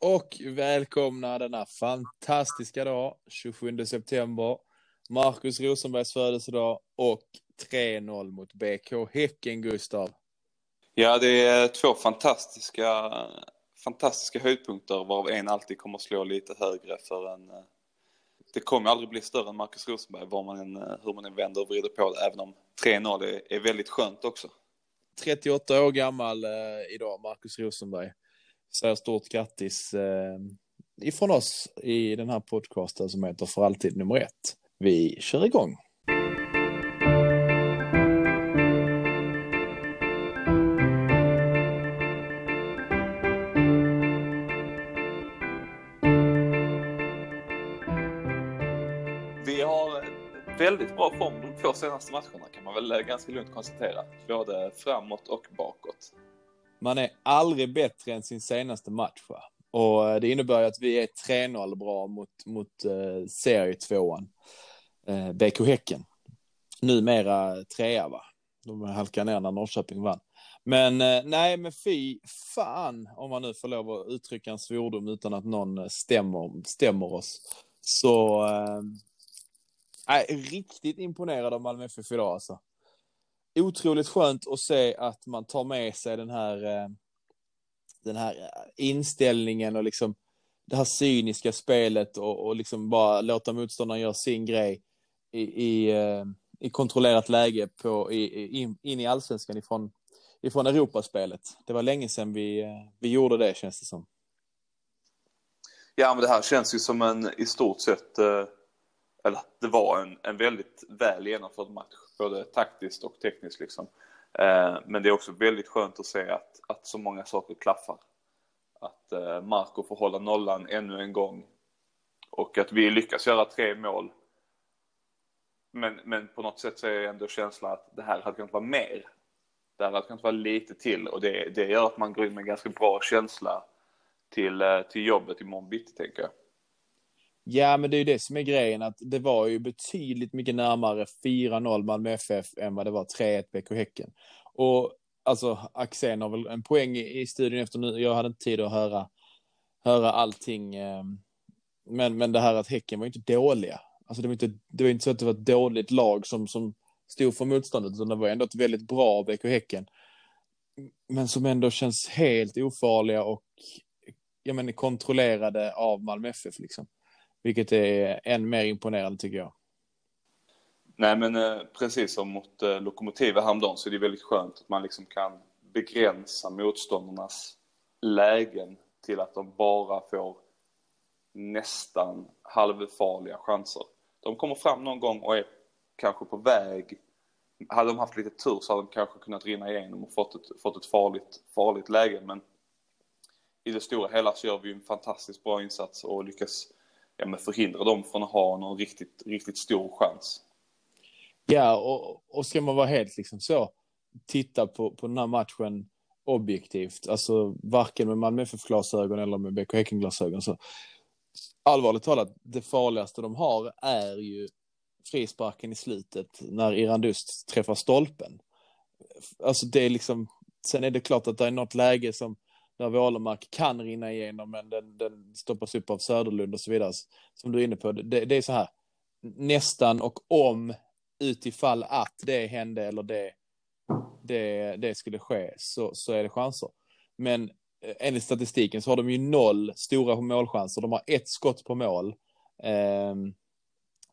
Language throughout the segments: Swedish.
och välkomna denna fantastiska dag, 27 september. Marcus Rosenbergs födelsedag och 3-0 mot BK Häcken, Gustav. Ja, det är två fantastiska, fantastiska höjdpunkter varav en alltid kommer att slå lite högre för en... Det kommer aldrig bli större än Marcus Rosenberg var man än, hur man än vänder och vrider på det, även om 3-0 är, är väldigt skönt också. 38 år gammal eh, idag, Marcus Rosenberg säger stort grattis eh, ifrån oss i den här podcasten som heter För alltid nummer ett. Vi kör igång. Vi har väldigt bra form de två senaste matcherna kan man väl eh, ganska lugnt konstatera. Både framåt och bak man är aldrig bättre än sin senaste match. Va? Och eh, det innebär ju att vi är 3-0 bra mot, mot eh, serietvåan, eh, BK Häcken. Numera trea va? De halkade ner när Norrköping vann. Men eh, nej, men fy fan om man nu får lov att uttrycka en svordom utan att någon eh, stämmer, stämmer oss. Så Jag nej, riktigt imponerad av Malmö FF idag alltså otroligt skönt att se att man tar med sig den här, eh, den här eh, inställningen och liksom det här cyniska spelet och, och liksom bara låta motståndaren göra sin grej i, i, eh, i kontrollerat läge på, i, in, in i allsvenskan ifrån, ifrån Europaspelet. Det var länge sedan vi, vi gjorde det känns det som. Ja men det här känns ju som en i stort sett, eller det var en, en väldigt väl genomförd match både taktiskt och tekniskt liksom. Eh, men det är också väldigt skönt att se att, att så många saker klaffar. Att eh, Marco får hålla nollan ännu en gång och att vi lyckas göra tre mål. Men, men på något sätt så är ändå känslan att det här hade kunnat vara mer. Det här hade kunnat vara lite till och det, det gör att man går in med en ganska bra känsla till, eh, till jobbet imorgon bitti tänker jag. Ja, men det är ju det som är grejen, att det var ju betydligt mycket närmare 4-0 Malmö FF än vad det var 3-1 BK Häcken. Och alltså, Axén har väl en poäng i, studion efter nu. Jag hade inte tid att höra, höra allting. Eh, men, men det här att Häcken var inte dåliga. Alltså det var inte, det var inte så att det var ett dåligt lag som, som stod för motståndet, utan det var ändå ett väldigt bra BK Häcken. Men som ändå känns helt ofarliga och jag menar, kontrollerade av Malmö FF liksom. Vilket är än mer imponerande tycker jag. Nej men eh, precis som mot eh, Lokomotiva häromdagen så är det väldigt skönt att man liksom kan begränsa motståndarnas lägen till att de bara får nästan halvfarliga chanser. De kommer fram någon gång och är kanske på väg. Hade de haft lite tur så hade de kanske kunnat rinna igenom och fått ett, fått ett farligt, farligt läge. Men i det stora hela så gör vi en fantastiskt bra insats och lyckas ja, men förhindra dem från att ha någon riktigt, riktigt stor chans. Ja, och, och ska man vara helt liksom så, titta på, på den här matchen objektivt, alltså varken med Malmö FF-glasögon eller med BK Häcken-glasögon, så allvarligt talat, det farligaste de har är ju frisparken i slutet när Irandust träffar stolpen. Alltså det är liksom, sen är det klart att det är något läge som där Wålemark kan rinna igenom, men den, den stoppas upp av Söderlund och så vidare. Som du är inne på, det, det är så här, nästan och om utifall att det hände eller det, det, det skulle ske så, så är det chanser. Men eh, enligt statistiken så har de ju noll stora målchanser. De har ett skott på mål. Um,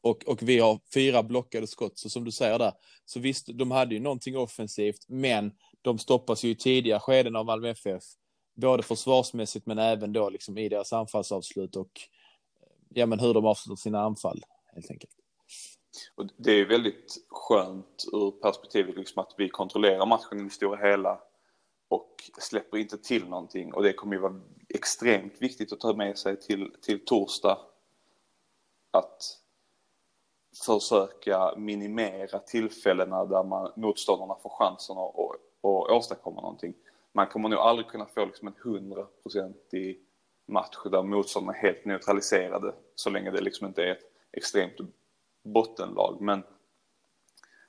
och, och vi har fyra blockade skott. Så som du säger där, så visst, de hade ju någonting offensivt, men de stoppas ju i tidiga skeden av Malmö FF både försvarsmässigt men även då liksom i deras anfallsavslut och ja, men hur de avslutar sina anfall helt enkelt. Och det är väldigt skönt ur perspektivet liksom att vi kontrollerar matchen i det stora hela och släpper inte till någonting och det kommer ju vara extremt viktigt att ta med sig till, till torsdag att försöka minimera tillfällena där man, motståndarna får chansen att, att, att åstadkomma någonting man kommer nog aldrig kunna få liksom en hundraprocentig match där motståndarna är helt neutraliserade så länge det liksom inte är ett extremt bottenlag. Men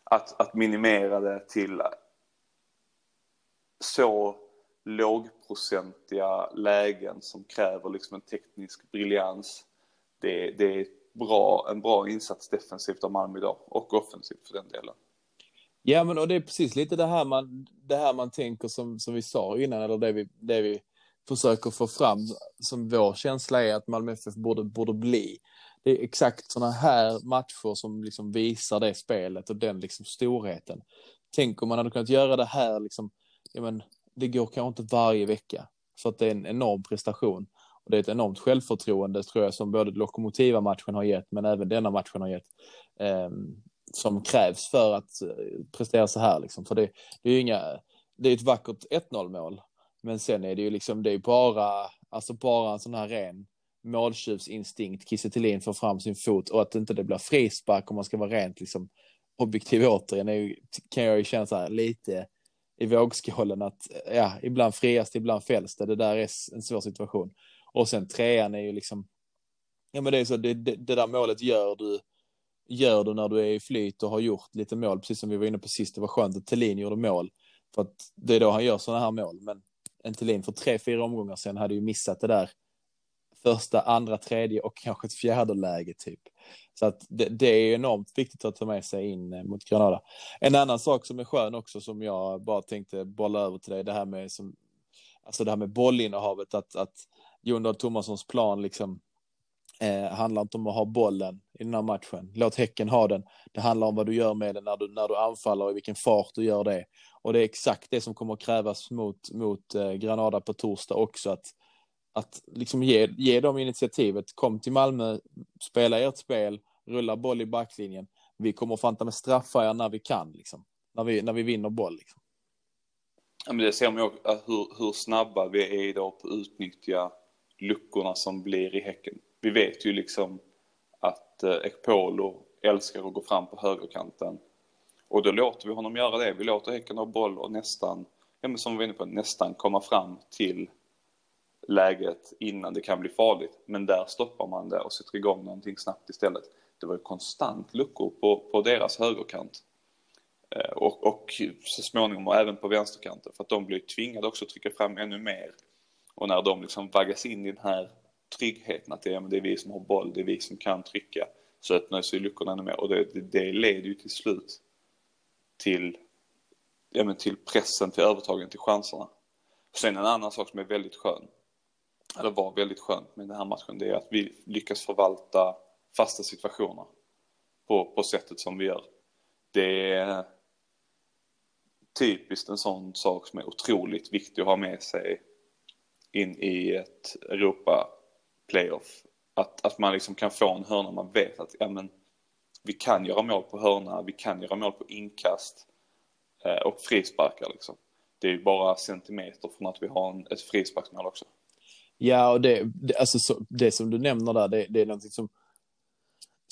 att, att minimera det till så lågprocentiga lägen som kräver liksom en teknisk briljans. Det, det är bra, en bra insats defensivt av Malmö idag och offensivt för den delen. Ja, men och det är precis lite det här man, det här man tänker som, som vi sa innan, eller det vi, det vi försöker få fram som vår känsla är att Malmö FF borde, borde bli. Det är exakt sådana här matcher som liksom visar det spelet och den liksom storheten. Tänk om man hade kunnat göra det här, liksom, ja, men, det går kanske inte varje vecka. För att det är en enorm prestation. Och det är ett enormt självförtroende tror jag som både lokomotiva matchen har gett men även denna matchen har gett. Ehm, som krävs för att eh, prestera så här liksom. För det, det är ju inga, det är ett vackert 1-0 mål. Men sen är det ju liksom, det är bara, alltså bara en sån här ren måltjuvsinstinkt. Kiese Thelin får fram sin fot och att inte det blir frispark om man ska vara rent liksom objektiv återigen är ju, kan jag ju känna så här lite i vågskålen att ja, ibland frias det, ibland fälls det. Det där är en svår situation. Och sen trean är ju liksom, ja men det är så, det, det, det där målet gör du, gör du när du är i flyt och har gjort lite mål, precis som vi var inne på sist. Det var skönt att Thelin gjorde mål, för att det är då han gör sådana här mål. Men en Thelin för tre, fyra omgångar sedan hade ju missat det där första, andra, tredje och kanske ett fjärde läge typ. Så att det, det, är enormt viktigt att ta med sig in eh, mot Granada. En annan sak som är skön också som jag bara tänkte bolla över till dig, det här med, som, alltså det här med bollinnehavet, att, att Jon Dahl Tomassons plan liksom eh, handlar inte om att ha bollen i den här matchen. Låt Häcken ha den. Det handlar om vad du gör med den när du, när du anfaller och i vilken fart du gör det. Och det är exakt det som kommer att krävas mot, mot eh, Granada på torsdag också. Att, att liksom ge, ge dem initiativet. Kom till Malmö, spela ert spel, rulla boll i backlinjen. Vi kommer att fanta med straffar när vi kan, liksom. när, vi, när vi vinner boll. Liksom. Ja, men det ser man ju hur, hur snabba vi är idag på att utnyttja luckorna som blir i Häcken. Vi vet ju liksom att eh, Ekpolo älskar att gå fram på högerkanten. Och då låter vi honom göra det. Vi låter Häcken ha boll och nästan, ja, men som vi var inne på, nästan komma fram till läget innan det kan bli farligt. Men där stoppar man det och sätter igång någonting snabbt istället. Det var ju konstant luckor på, på deras högerkant. Eh, och, och så småningom och även på vänsterkanten för att de blir tvingade också att trycka fram ännu mer. Och när de liksom vaggas in i den här tryggheten att det är, det är vi som har boll, det är vi som kan trycka så öppnar sig luckorna ännu mer och det, det, det leder ju till slut till, ja, men till pressen, till övertagen, till chanserna. Sen en annan sak som är väldigt skön, eller var väldigt skönt med den här matchen, det är att vi lyckas förvalta fasta situationer på, på sättet som vi gör. Det är typiskt en sån sak som är otroligt viktig att ha med sig in i ett Europa playoff, Att, att man liksom kan få en hörna, man vet att ja, men, vi kan göra mål på hörna, vi kan göra mål på inkast eh, och frisparkar liksom. Det är ju bara centimeter från att vi har en, ett frisparksmål också. Ja, och det, det, alltså, så, det som du nämner där, det, det är någonting som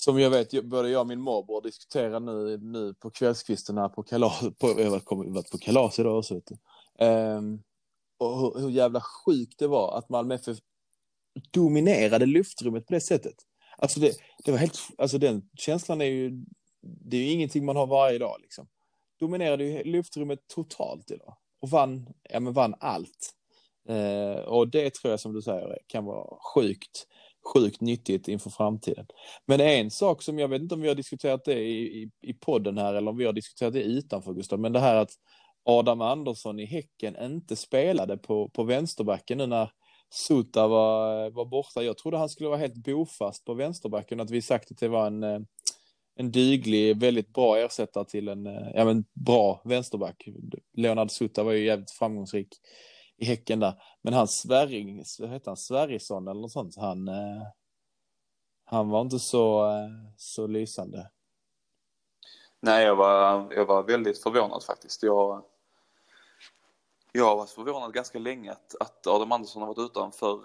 som jag vet, både jag och min morbror diskuterar nu, nu på kvällskvisten här på kalas, på, jag har varit på kalas idag också. Vet du. Um, och hur, hur jävla sjukt det var att Malmö FF dominerade luftrummet på det sättet. Alltså det, det var helt, alltså den känslan är ju, det är ju ingenting man har varje dag liksom. Dominerade ju luftrummet totalt idag och vann, ja men vann allt. Eh, och det tror jag som du säger kan vara sjukt, sjukt nyttigt inför framtiden. Men en sak som jag vet inte om vi har diskuterat det i, i, i podden här eller om vi har diskuterat det utanför Gustav, men det här att Adam Andersson i Häcken inte spelade på, på vänsterbacken nu när Suta var, var borta. Jag trodde han skulle vara helt bofast på vänsterbacken, att vi sagt att det var en, eh, en dyglig, väldigt bra ersättare till en eh, ja, men bra vänsterback. Leonard Suta var ju jävligt framgångsrik i Häcken där. Men han Sverring, vad heter han, Sverrisson eller något sånt, han, eh, han var inte så, så lysande. Nej, jag var, jag var väldigt förvånad faktiskt. Jag, jag har varit förvånad ganska länge att, att Adam Andersson har varit utanför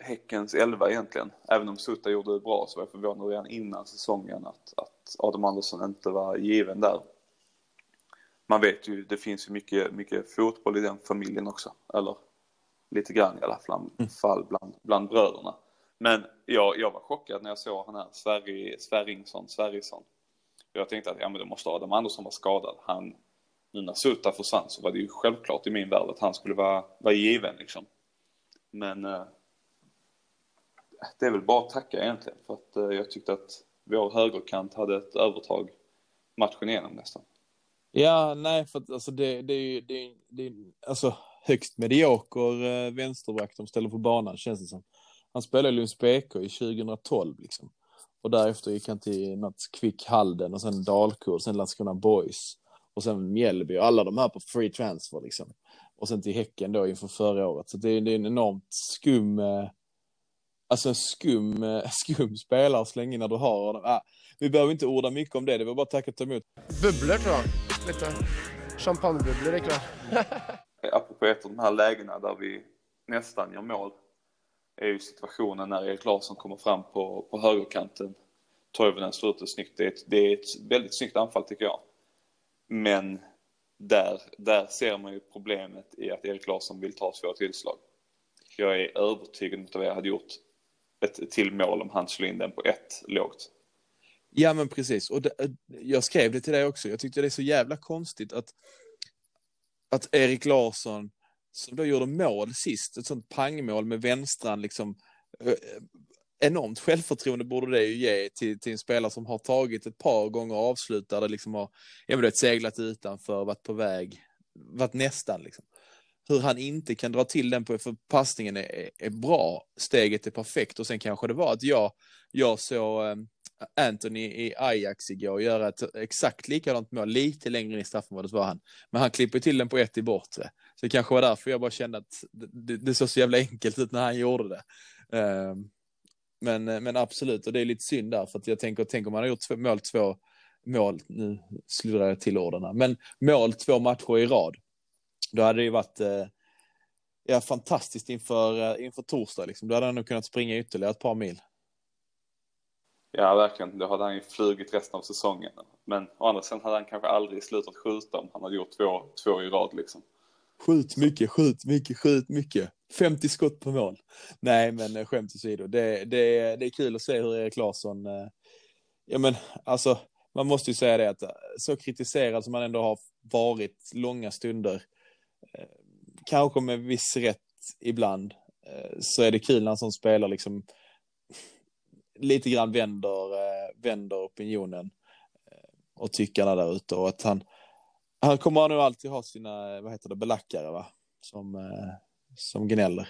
Häckens elva egentligen. Även om Sutta gjorde det bra så var jag förvånad redan innan säsongen att, att Adam Andersson inte var given där. Man vet ju, det finns ju mycket, mycket fotboll i den familjen också. Eller lite grann i alla fall, mm. fall bland, bland bröderna. Men jag, jag var chockad när jag såg han här, Sverri, Sverringsson, Sverrisson. Jag tänkte att ja, men då måste Adam Andersson vara skadad. Han, nu när Suta försvann så var det ju självklart i min värld att han skulle vara, vara given liksom. Men eh, det är väl bara att tacka egentligen för att eh, jag tyckte att vår högerkant hade ett övertag matchen igenom nästan. Ja, nej, för att alltså det, det är ju det, det, alltså högst medioker eh, vänsterback de ställer på banan känns det som. Han spelade i Lunds BK i 2012 liksom. Och därefter gick han till något Kvick Halden och sen Dalkurd, sen Landskrona Boys och sen Mjällby och alla de här på free transfer liksom. Och sen till Häcken då inför förra året. Så det, det är en enormt skum, eh, alltså en skum, eh, skum spelare att slänga in när du har honom. Ah, vi behöver inte orda mycket om det, det var bara tacka och ta emot. Bubblor tror jag. Lite champagnebubblor är klart. Apropå ett av de här lägena där vi nästan gör mål är ju situationen när Erik Larsson kommer fram på, på högerkanten. Toivonen slår ut det snyggt. Det är, ett, det är ett väldigt snyggt anfall tycker jag. Men där, där ser man ju problemet i att Erik Larsson vill ta två tillslag. Jag är övertygad om att jag hade gjort ett till mål om han slog in den på ett lågt. Ja men precis, och det, jag skrev det till dig också. Jag tyckte det är så jävla konstigt att, att Erik Larsson, som då gjorde mål sist, ett sånt pangmål med vänstran, liksom eh, enormt självförtroende borde det ju ge till, till en spelare som har tagit ett par gånger avslut där det liksom har jag vet, seglat utanför, varit på väg, varit nästan liksom. Hur han inte kan dra till den på, för passningen är, är bra, steget är perfekt och sen kanske det var att jag, jag såg eh, Anthony i Ajax igår göra ett exakt likadant mål, lite längre in i straffområdet var han. Men han klipper till den på ett i bortre. Så det kanske var därför jag bara kände att det, det såg så jävla enkelt ut när han gjorde det. Um, men, eh, men absolut, och det är lite synd där, för att jag tänker, tänk om man har gjort två, mål två mål, nu sluddrar jag till orden men mål två matcher i rad. Då hade det ju varit eh, ja, fantastiskt inför, eh, inför torsdag. Liksom. Då hade han nog kunnat springa ytterligare ett par mil. Ja, verkligen. Då hade han ju flugit resten av säsongen. Men å andra sidan hade han kanske aldrig slutat skjuta om han hade gjort två, två i rad liksom. Skjut mycket, skjut mycket, skjut mycket. 50 skott på mål. Nej, men eh, skämt åsido. Det, det, det är kul att se hur Erik Larsson... Eh, ja, men alltså, man måste ju säga det att eh, så kritiserad som man ändå har varit långa stunder, eh, kanske med viss rätt ibland, så är det kul när en sån spelar liksom lite grann vänder, vänder opinionen och tyckarna där ute och att han, han kommer nog alltid ha sina, eh, vad heter det, belackare va? Som, eh, som gnäller.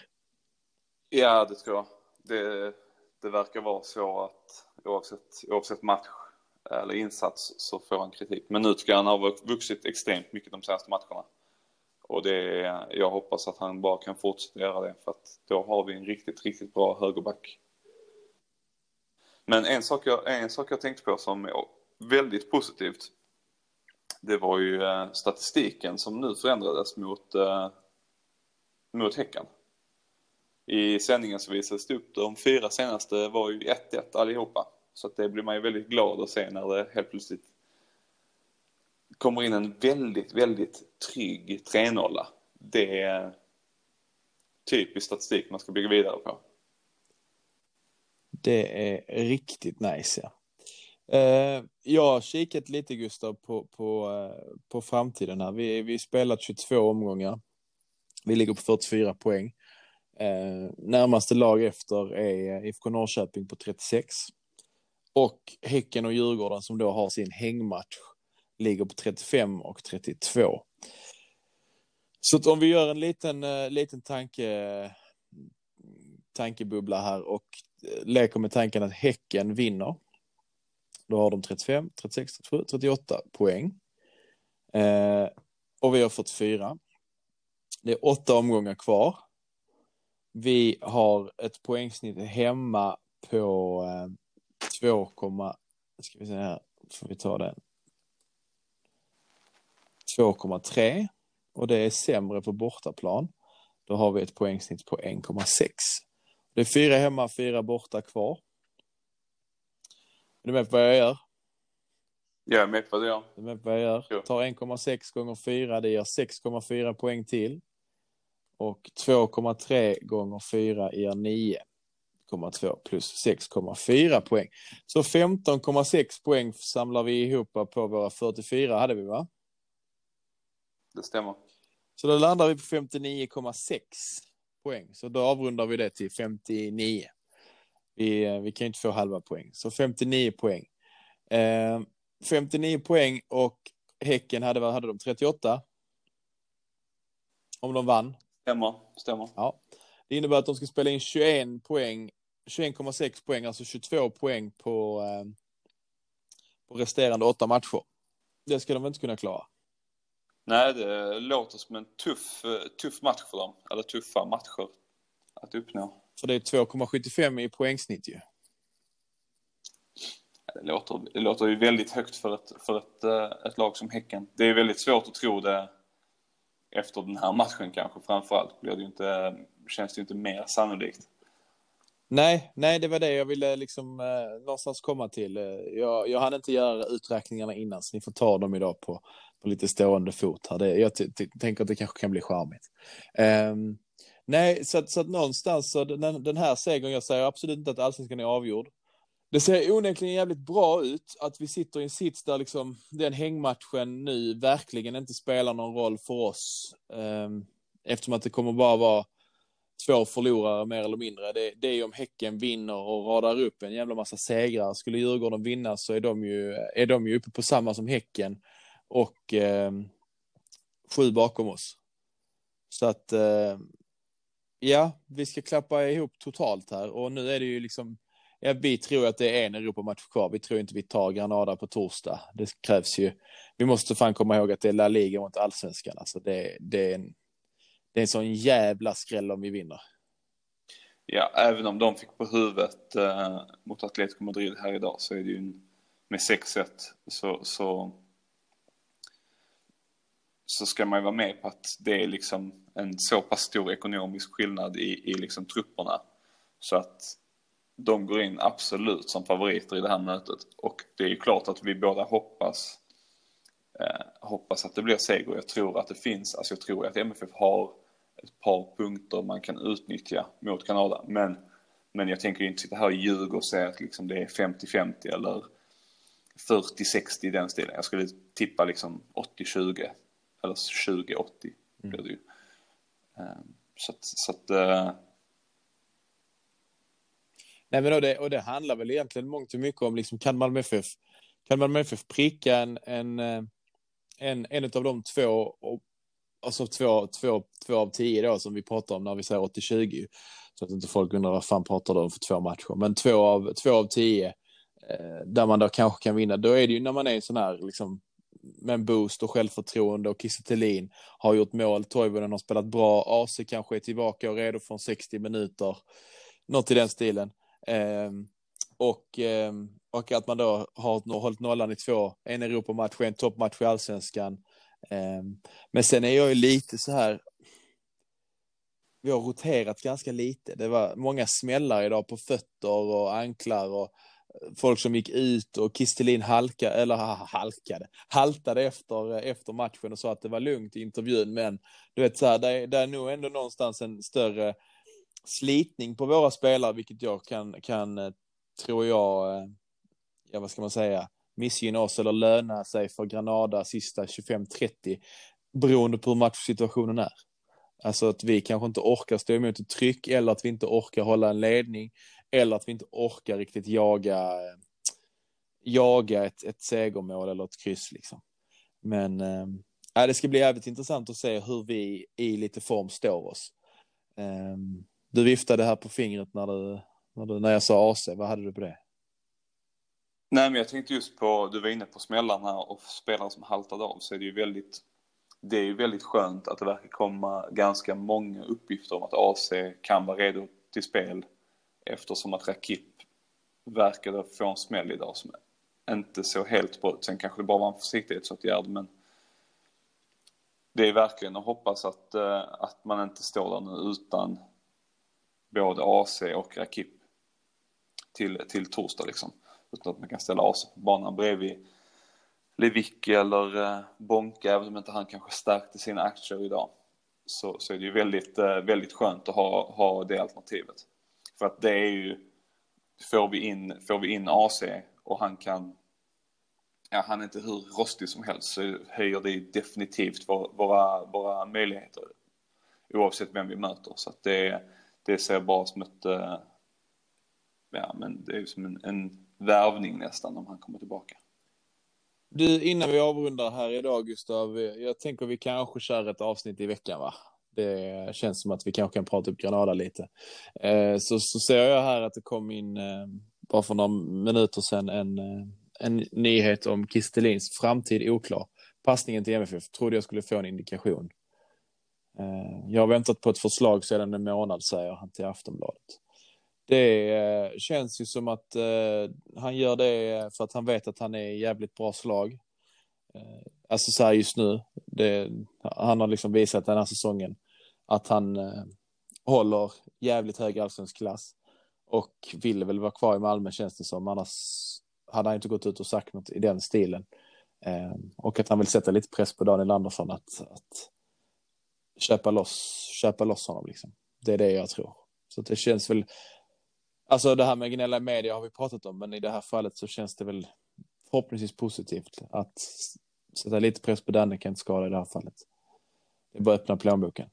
Ja, det tror jag. Det, det verkar vara så att oavsett, oavsett match eller insats så får han kritik. Men nu tycker jag han har vuxit extremt mycket de senaste matcherna. Och det, jag hoppas att han bara kan fortsätta göra det för att då har vi en riktigt, riktigt bra högerback. Men en sak jag, en sak jag tänkte på som är väldigt positivt. Det var ju eh, statistiken som nu förändrades mot eh, mot Häcken. I sändningen så visades det upp de fyra senaste var ju 1-1 allihopa. Så att det blir man ju väldigt glad att se när det helt plötsligt kommer in en väldigt, väldigt trygg 3-0. Det är typisk statistik man ska bygga vidare på. Det är riktigt nice ja. Eh, jag har kikat lite Gustav på, på, eh, på framtiden här. Vi, vi spelat 22 omgångar. Vi ligger på 44 poäng. Eh, närmaste lag efter är eh, IFK Norrköping på 36. Och Häcken och Djurgården som då har sin hängmatch ligger på 35 och 32. Så om vi gör en liten, eh, liten tanke, tankebubbla här och leker med tanken att Häcken vinner. Då har de 35, 36, 37, 38 poäng. Eh, och vi har 44. Det är åtta omgångar kvar. Vi har ett poängsnitt hemma på eh, 2, ska vi se här, får vi ta den. 2,3 och det är sämre på bortaplan. Då har vi ett poängsnitt på 1,6. Det är fyra hemma, fyra borta kvar. Är du med på vad jag gör? Jag är med på vad du gör. Du är med på vad jag gör? Jo. Tar 1,6 gånger 4, det ger 6,4 poäng till. Och 2,3 gånger 4 ger 9,2 plus 6,4 poäng. Så 15,6 poäng samlar vi ihop på våra 44 hade vi va? det stämmer. Så då landar vi på 59,6 poäng. Så då avrundar vi det till 59. Vi, eh, vi kan ju inte få halva poäng. Så 59 poäng. Eh, 59 poäng och Häcken hade, vad hade de? 38? Om de vann. Stämmer, stämmer. Ja. Det innebär att de ska spela in 21 poäng, 21,6 poäng, alltså 22 poäng på, eh, på resterande åtta matcher. Det ska de inte kunna klara. Nej, det låter som en tuff, tuff match för dem. Eller tuffa matcher att uppnå. För det är 2,75 i poängsnitt ju. Det låter, det låter ju väldigt högt för ett, för ett, eh, ett lag som Häcken. Det är väldigt svårt att tro det efter den här matchen kanske framförallt. Blir det inte, känns det ju inte mer sannolikt. Nej, nej, det var det jag ville liksom eh, någonstans komma till. Eh, jag, jag hann inte göra uträkningarna innan, så ni får ta dem idag på, på lite stående fot. Här. Det, jag tänker att det kanske kan bli charmigt. Um, nej, så att, så att någonstans, så den, den här segern, jag säger absolut inte att allsvenskan är avgjord. Det ser onekligen jävligt bra ut att vi sitter i en sits där liksom den hängmatchen nu verkligen inte spelar någon roll för oss. Um, eftersom att det kommer bara vara två förlorare mer eller mindre. Det, det är om Häcken vinner och radar upp en jävla massa segrar. Skulle Djurgården vinna så är de ju, är de ju uppe på samma som Häcken och eh, sju bakom oss. Så att eh, ja, vi ska klappa ihop totalt här och nu är det ju liksom Ja, vi tror att det är en Europamatch kvar. Vi tror inte vi tar Granada på torsdag. Det krävs ju. Vi måste fan komma ihåg att det är La Liga mot allsvenskan. Alltså det, det är en, det är en sån jävla skräll om vi vinner. Ja, även om de fick på huvudet eh, mot Atletico Madrid här idag så är det ju en, med 6-1 så, så, så ska man ju vara med på att det är liksom en så pass stor ekonomisk skillnad i, i liksom trupperna. Så att de går in absolut som favoriter i det här mötet. Och det är ju klart att vi båda hoppas eh, hoppas att det blir seger. Jag tror att det finns, alltså jag tror att MFF har ett par punkter man kan utnyttja mot Kanada. Men, men jag tänker inte sitta här och ljuga och säga att liksom det är 50-50 eller 40-60 i den stilen. Jag skulle tippa liksom 80-20 eller 20-80 blir det ju. Mm. Så att, så att uh... Nej, men och det, och det handlar väl egentligen mångt och mycket om liksom, kan Malmö FF, kan Malmö FF pricka en, en, eh, en, en av de två alltså två, två, två av tio då som vi pratar om när vi säger 80-20. Så att inte folk undrar vad fan pratar de för två matcher. Men två av, två av tio eh, där man då kanske kan vinna. Då är det ju när man är en sån här liksom med en boost och självförtroende och Kiese har gjort mål. Toivonen har spelat bra. AC kanske är tillbaka och redo från 60 minuter. Något i den stilen. Eh, och, eh, och att man då har hållit nollan i två, en Europamatch, en toppmatch i allsvenskan Eh, men sen är jag ju lite så här. Vi har roterat ganska lite. Det var många smällar idag på fötter och anklar och folk som gick ut och Kistelin halka, eller halkade, haltade efter, eh, efter matchen och sa att det var lugnt i intervjun. Men du vet, så här, det, är, det är nog ändå någonstans en större slitning på våra spelare, vilket jag kan, kan eh, tror jag, eh, ja vad ska man säga, missgynna oss eller löna sig för Granada sista 25-30 beroende på hur matchsituationen är. Alltså att vi kanske inte orkar stå emot ett tryck eller att vi inte orkar hålla en ledning eller att vi inte orkar riktigt jaga, jaga ett, ett segermål eller ett kryss liksom. Men äh, det ska bli jävligt intressant att se hur vi i lite form står oss. Ähm, du viftade här på fingret när, du, när, du, när jag sa AC, vad hade du på det? Nej, men jag tänkte just på, du var inne på smällarna och spelare som haltade av, så är det ju väldigt, det är ju väldigt skönt att det verkar komma ganska många uppgifter om att AC kan vara redo till spel eftersom att Rakip verkade få en smäll idag som inte såg helt bra ut. Sen kanske det bara var en försiktighetsåtgärd, men det är verkligen att hoppas att, eh, att man inte står där nu utan både AC och Rakip till, till torsdag liksom. Utan att man kan ställa AC på banan bredvid Lewicki eller eh, Bonka, även om inte han kanske stärkte sina aktier idag. Så, så är det ju väldigt, eh, väldigt skönt att ha, ha det alternativet. För att det är ju, får vi in, får vi in AC och han kan ja, han är inte hur rostig som helst så höjer det definitivt våra, våra möjligheter. Oavsett vem vi möter. Så att det, det ser bara som ett, eh, ja men det är ju som en, en värvning nästan om han kommer tillbaka. Du, innan vi avrundar här idag Gustav, jag tänker vi kanske kör ett avsnitt i veckan va? Det känns som att vi kanske kan prata upp Granada lite. Eh, så, så ser jag här att det kom in, eh, bara för några minuter sedan, en, eh, en nyhet om Kistelins framtid oklar. Passningen till MFF trodde jag skulle få en indikation. Eh, jag har väntat på ett förslag sedan en månad, säger han till Aftonbladet. Det eh, känns ju som att eh, han gör det för att han vet att han är i jävligt bra slag. Eh, Alltså så här just nu. Det, han har liksom visat den här säsongen att han eh, håller jävligt hög allsvensk klass. Och vill väl vara kvar i Malmö känns det som. Annars hade han inte gått ut och sagt något i den stilen. Eh, och att han vill sätta lite press på Daniel Andersson att, att köpa loss, köpa loss honom liksom. Det är det jag tror. Så det känns väl, alltså det här med gnälla i media har vi pratat om, men i det här fallet så känns det väl förhoppningsvis positivt att sätta lite press på Danne kan inte skada i det här fallet. Det är bara att öppna plånboken.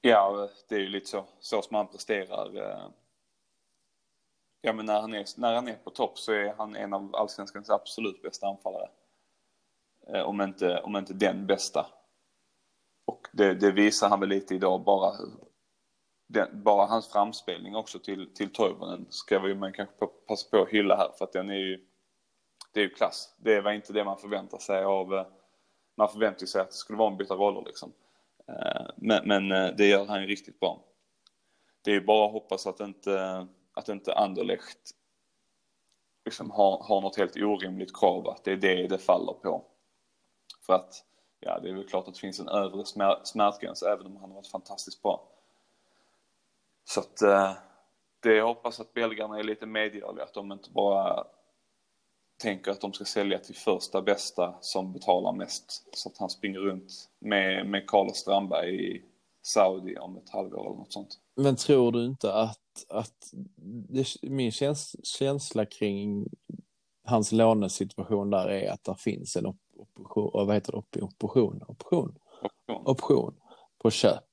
Ja, det är ju lite så, så som han presterar. Eh, ja, men när han är, när han är på topp så är han en av allsvenskans absolut bästa anfallare. Eh, om inte, om inte den bästa. Och det, det, visar han väl lite idag bara. Den, bara hans framspelning också till, till Toivonen ska vi man kanske passa på att hylla här för att den är ju, det är ju klass. Det var inte det man förväntar sig av, eh, man förväntar sig att det skulle vara en byta roller liksom. Eh, men, men eh, det gör han ju riktigt bra. Det är ju bara att hoppas att inte, att inte Anderlecht liksom har, har något helt orimligt krav, att det är det det faller på. För att ja, det är väl klart att det finns en övre smärtgräns även om han har varit fantastiskt bra. Så att det jag hoppas att belgarna är lite medgörliga, att de inte bara tänker att de ska sälja till första bästa som betalar mest. Så att han springer runt med, med Carlos Strandberg i Saudi om ett halvår eller något sånt. Men tror du inte att, att det, min käns, känsla kring hans lånesituation där är att det finns en option, vad heter det, option, option, option, option på köp.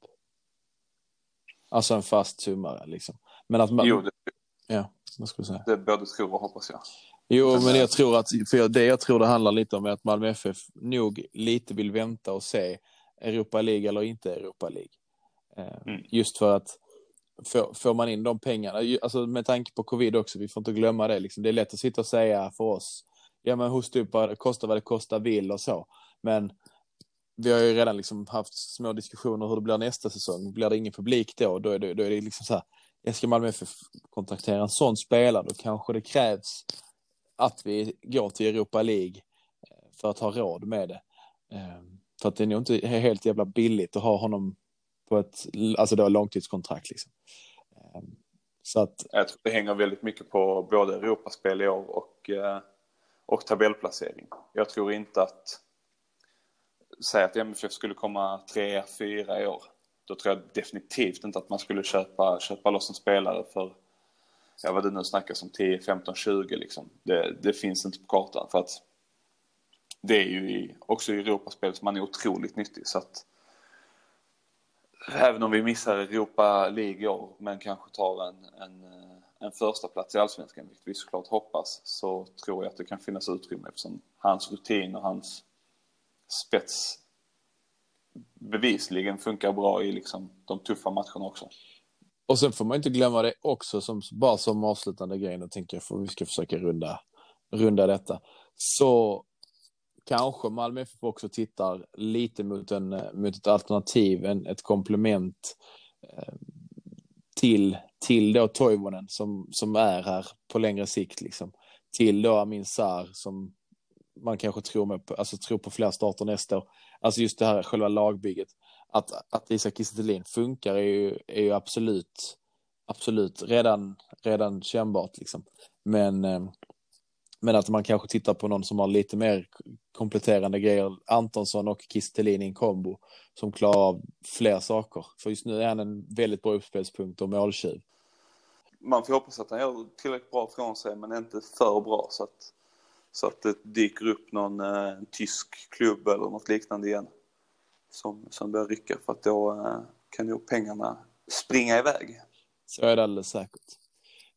Alltså en fast summa liksom. Men att man... Jo, det, ja, vad ska jag säga? Det både tror och hoppas jag. Jo, men, jag tror att, för det jag tror det handlar lite om är att Malmö FF nog lite vill vänta och se Europa League eller inte Europa League. Eh, mm. Just för att får, får man in de pengarna, alltså med tanke på covid också, vi får inte glömma det, liksom. det är lätt att sitta och säga för oss ja men det kostar vad det kostar vill och så. Men vi har ju redan liksom haft små diskussioner hur det blir nästa säsong. Blir det ingen publik då, då är det, då är det liksom så här, ska Malmö FF kontraktera en sån spelare, då kanske det krävs att vi går till Europa League eh, för att ha råd med det. Eh, för att det är nog inte helt jävla billigt att ha honom på ett alltså då, långtidskontrakt. Liksom. Eh, så att... Jag tror det hänger väldigt mycket på både Europaspel i år och och tabellplacering. Jag tror inte att, säg att MFF skulle komma trea, fyra i år. Då tror jag definitivt inte att man skulle köpa, köpa loss en spelare för, ja vad det nu snackas om, 10, 15, 20 liksom. Det, det finns inte på kartan för att det är ju i, också i Europaspel som man är otroligt nyttig så att även om vi missar Europa League i år men kanske tar en, en en första plats i Allsvenskan, vilket vi såklart hoppas, så tror jag att det kan finnas utrymme eftersom hans rutin och hans spets bevisligen funkar bra i liksom de tuffa matcherna också. Och sen får man inte glömma det också, som, bara som avslutande grej, nu tänker jag för vi ska försöka runda, runda detta. Så kanske Malmö FF också tittar lite mot, en, mot ett alternativ, en, ett komplement eh, till, till då Toivonen som, som är här på längre sikt liksom. Till då Amin Sar som man kanske tror, med alltså tror på fler starter nästa år. Alltså just det här själva lagbygget. Att, att Isak Kiese funkar är ju, är ju absolut, absolut redan, redan kännbart liksom. Men, eh, men att man kanske tittar på någon som har lite mer kompletterande grejer. Antonsson och Kiese i en kombo som klarar av fler saker. För just nu är han en väldigt bra uppspelspunkt och måltjuv. Man får hoppas att han gör tillräckligt bra från sig men inte för bra så att Så att det dyker upp någon eh, tysk klubb eller något liknande igen som, som börjar rycka för att då eh, kan nog pengarna springa iväg. Så är det alldeles säkert.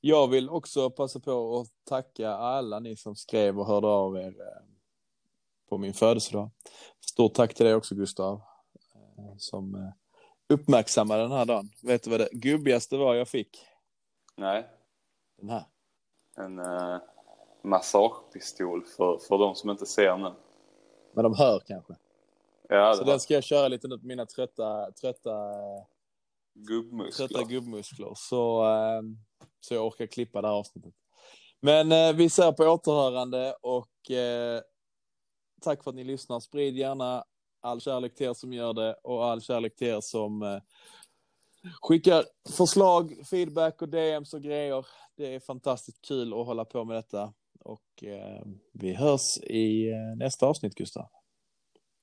Jag vill också passa på att tacka alla ni som skrev och hörde av er eh, på min födelsedag. Stort tack till dig också Gustav eh, som uppmärksammade den här dagen. Vet du vad det gubbigaste var jag fick? Nej, Den här. en eh, massagepistol för, för de som inte ser nu. Men de hör kanske. Ja, Så den ska jag köra lite nu på mina trötta, trötta, gubbmuskler. trötta gubbmuskler. Så, eh, så jag orkar klippa det här avsnittet. Men eh, vi ser på återhörande och eh, tack för att ni lyssnar. Sprid gärna all kärlek till er som gör det och all kärlek till er som eh, skickar förslag, feedback och DMs och grejer. Det är fantastiskt kul att hålla på med detta. Och eh, vi hörs i eh, nästa avsnitt, Gustav.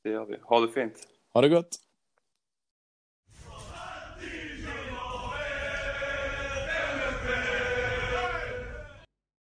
Det gör vi. Ha det fint. Ha det gott!